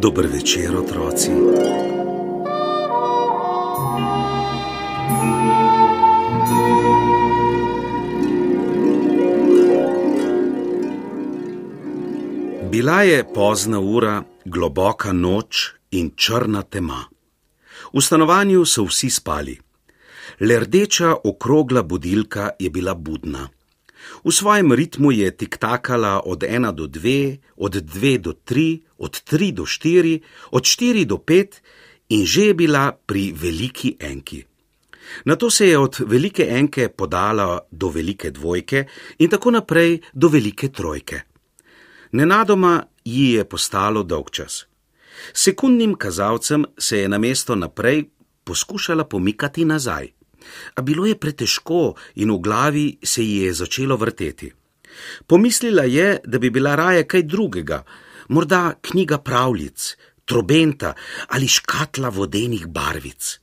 Dober večer, otroci. Bila je pozna ura, globoka noč in črna tema. V stanovanju so vsi spali. Le rdeča okrogla budilka je bila budna. V svojem ritmu je tiktakala od ena do dve, od dve do tri, od tri do štiri, od štiri do pet in že je bila pri veliki enki. Na to se je od velike enke podala do velike dvojke in tako naprej do velike trojke. Nenadoma ji je postalo dolg čas. Sekundnim kazalcem se je na mesto naprej poskušala pomikati nazaj a bilo je pretežko in v glavi se ji je začelo vrteti. Pomislila je, da bi bila raje kaj drugega, morda knjiga pravljic, trobenta ali škatla vodenih barvic.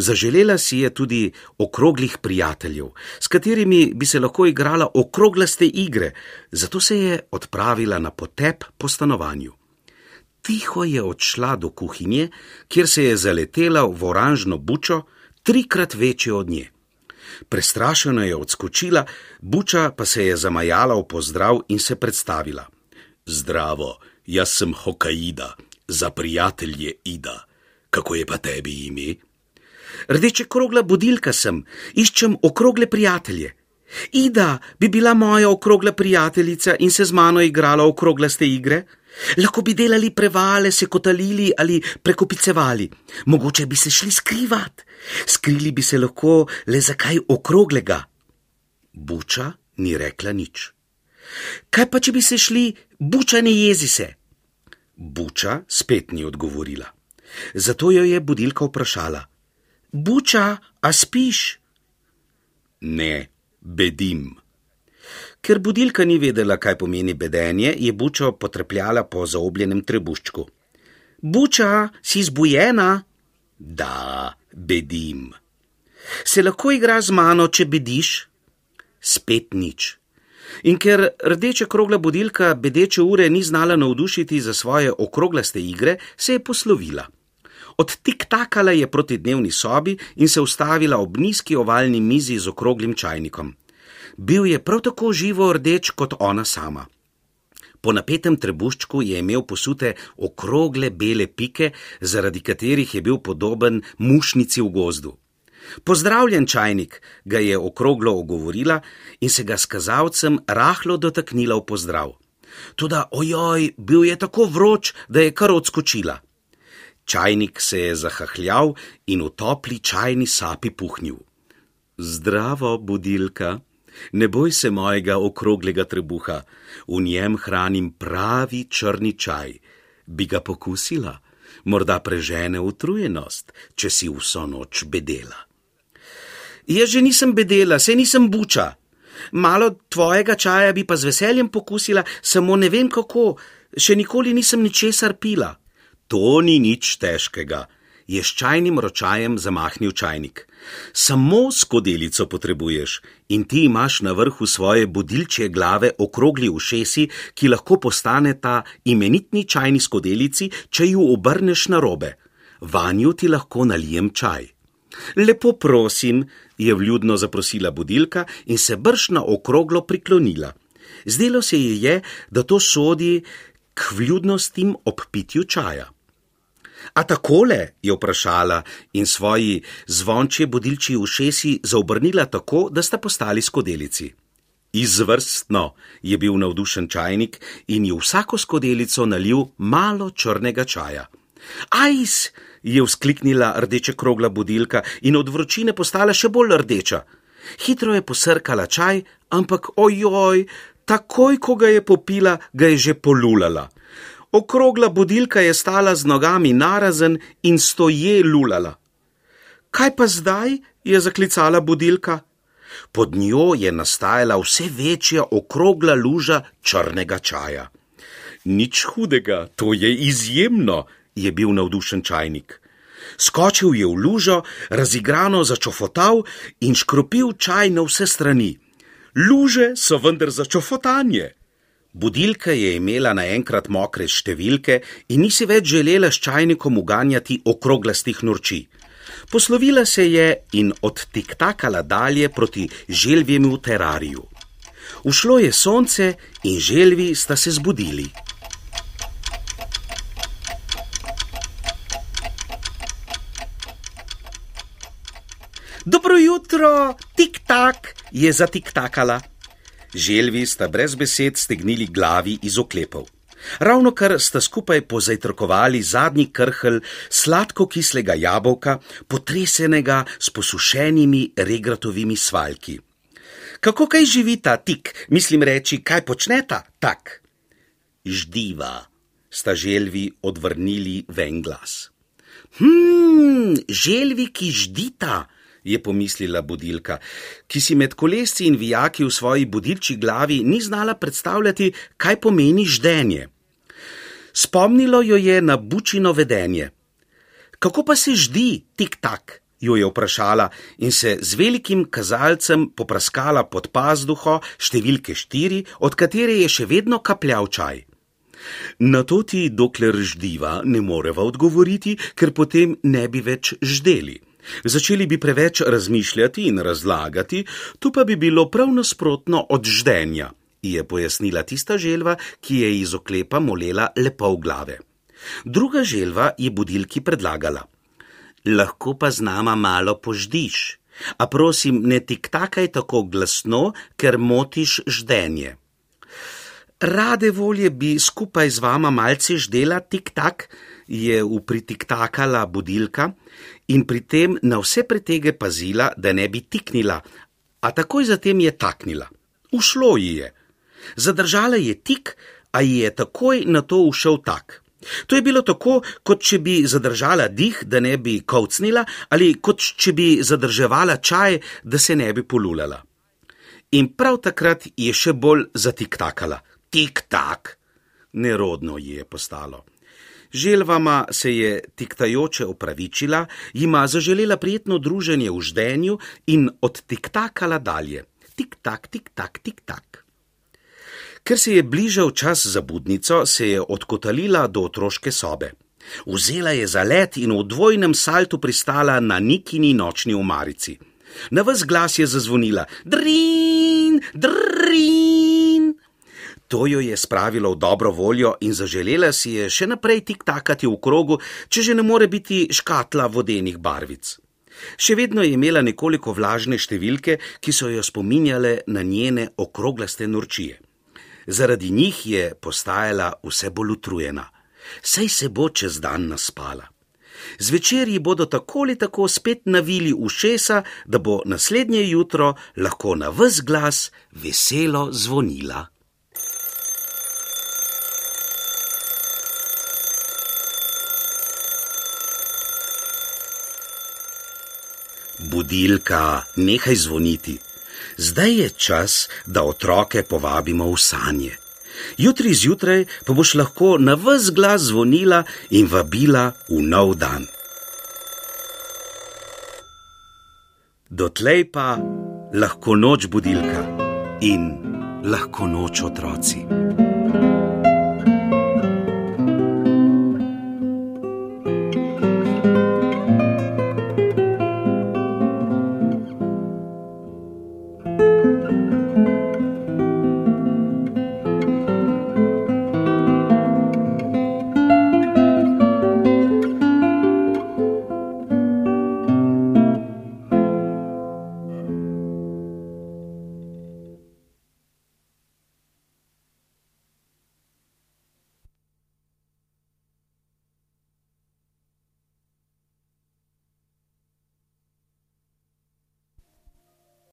Zaželela si je tudi okroglih prijateljev, s katerimi bi se lahko igrala okroglaste igre, zato se je odpravila na potep po stanovanju. Tiho je odšla do kuhinje, kjer se je zaletela v oranžno bučo, trikrat večjo od nje. Prestrašena je odskočila, buča pa se je zamajala v pozdrav in se predstavila: Zdravo, jaz sem Hokaida, za prijatelje Ida. Kako je pa tebi ime? Rdeče krogla budilka sem, iščem okrogle prijatelje. Ida bi bila moja okrogla prijateljica in se z mano igrala okroglaste igre. Lahko bi delali prevale, se kotalili ali prekopicevali. Mogoče bi se šli skrivat. Skrili bi se lahko le za kaj okroglega. Buča ni rekla nič. Kaj pa, če bi se šli, buča ne jezi se? Buča spet ni odgovorila. Zato jo je budilka vprašala: Buča, a spiš? Ne, bedim. Ker budilka ni vedela, kaj pomeni bedenje, je bučo potrepljala po zaobljenem trebuščku. Buča, si zbujena? Da, bedim. Se lahko igra z mano, če bediš? Spet nič. In ker rdeča krogla budilka bedeče ure ni znala navdušiti za svoje okroglaste igre, se je poslovila. Odtiktakala je proti dnevni sobi in se ustavila ob nizki ovalni mizi z okroglim čajnikom. Bil je prav tako živo rdeč kot ona sama. Po napetem trebuščku je imel posute okrogle bele pike, zaradi katerih je bil podoben mušnici v gozdu. Pozdravljen čajnik, ga je okroglo ogovorila in se ga s kazalcem rahlo dotaknila v pozdrav. Tudi, ojoj, bil je tako vroč, da je kar odskočila. Čajnik se je zahahljal in v topli čajni sapi puhnil. Zdravo, budilka. Ne boj se mojega okroglega trebuha, v njem hranim pravi črni čaj. Bi ga pokusila, morda prežene utrujenost, če si vso noč bedela. Jaz že nisem bedela, se nisem buča. Malo tvojega čaja bi pa z veseljem pokusila, samo ne vem kako, še nikoli nisem ničesar pila. To ni nič težkega, je s čajnim ročajem zamahnil čajnik. Samo skodelico potrebuješ in ti imaš na vrhu svoje budilčje glave okrogli ušesi, ki lahko postane ta imenitni čajni skodelici, če ju obrneš na robe. Vanju ti lahko nalijem čaj. Lepo prosim, je vljudno zaprosila budilka in se brž na okroglo priklonila. Zdelo se ji je, da to sodi k vljudnostim ob pitju čaja. A takole je vprašala in svoji zvončje budilči ušesi zaobrnila tako, da sta postali skodelici. Izvrstno je bil navdušen čajnik in ji vsako skodelico nalil malo črnega čaja. Ajs! je vzkliknila rdeče krogla budilka in od vročine postala še bolj rdeča. Hitro je posrkala čaj, ampak ojoj, takoj, ko ga je popila, ga je že polulala. Okrogla budilka je stala z nogami narazen in stoje lulala. Kaj pa zdaj? je zaklicala budilka. Pod njo je nastajala vse večja okrogla luža črnega čaja. Nič hudega, to je izjemno, je bil navdušen čajnik. Skočil je v lužo, razigrano začofotal in škropil čaj na vse strani. Luže so vendar začofotanje. Budilka je imela naenkrat mokre številke in nisi več želela s čajnikom uganjati okroglastih norči. Poslovila se je in odtiktakala dalje proti želvjemu terariju. Ušlo je sonce in želvi sta se zbudili. Dobro jutro, tik tak, je zatiktakala. Želvi sta brez besed stegnili glavi iz oklepov. Ravno kar sta skupaj pozajtrkovali zadnji krhl sladko-kislega jabolka, potresenega s posušenimi regratovimi svaljki. Kako kaj živi ta tik, mislim reči, kaj počneta tak? Ždiva, sta želvi odvrnili ven glas. Hm, želvi, ki ždita, je pomislila budilka, ki si med kolesci in vijaki v svoji budilči glavi ni znala predstavljati, kaj pomeni ždenje. Spomnilo jo je na bučino vedenje. Kako pa se ždi tik tak? jo je vprašala in se z velikim kazalcem popraskala pod pazduho številke štiri, od katere je še vedno kapljal čaj. Na to ti, dokler ždiva, ne moreva odgovoriti, ker potem ne bi več ždeli. Začeli bi preveč razmišljati in razlagati, tu pa bi bilo prav nasprotno od ždenja, je pojasnila tista želva, ki je iz oklepa molela lepo v glave. Druga želva je budilki predlagala: Lahko pa z nama malo poždiš, a prosim, ne tiktakaj tako glasno, ker motiš ždenje. Rade volje bi skupaj z vama malce ždela tik-tak, je upritiktakala budilka in pri tem na vse pretege pazila, da ne bi tiknila, a takoj zatem je taknila. Ušlo ji je. Zadržala je tik, a ji je takoj na to ušel tak. To je bilo tako, kot če bi zadržala dih, da ne bi kovcnila, ali kot če bi zadrževala čaj, da se ne bi polulala. In prav takrat je še bolj zatiktakala tik tak, nerodno ji je postalo. Želvama se je tiktajoče opravičila, jima zaželela prijetno druženje v ždenju in odtiktakala dalje. Tik tak, tik tak, tik tak. Ker se je bližal čas za budnico, se je odkotalila do otroške sobe. Vzela je za let in v dvojnem saltu pristala na nikini nočni omarici. Na vse glas je zazvonila: Drin, drin! To jo je spravilo v dobro voljo in zaželela si je še naprej tik takati v krogu, če že ne more biti škatla vodenih barvic. Še vedno je imela nekoliko vlažne številke, ki so jo spominjale na njene okroglaste norčije. Zaradi njih je postajala vse bolj utrujena. Sej se bo čez dan naspala. Zvečer ji bodo tako ali tako spet navili ušesa, da bo naslednje jutro lahko na vse glas veselo zvonila. Budilka, nehaj zvoniti. Zdaj je čas, da otroke povabimo v sanje. Jutri zjutraj pa boš lahko na vse glas zvonila in vabila v nov dan. Dotlej pa lahko noč budilka in lahko noč otroci.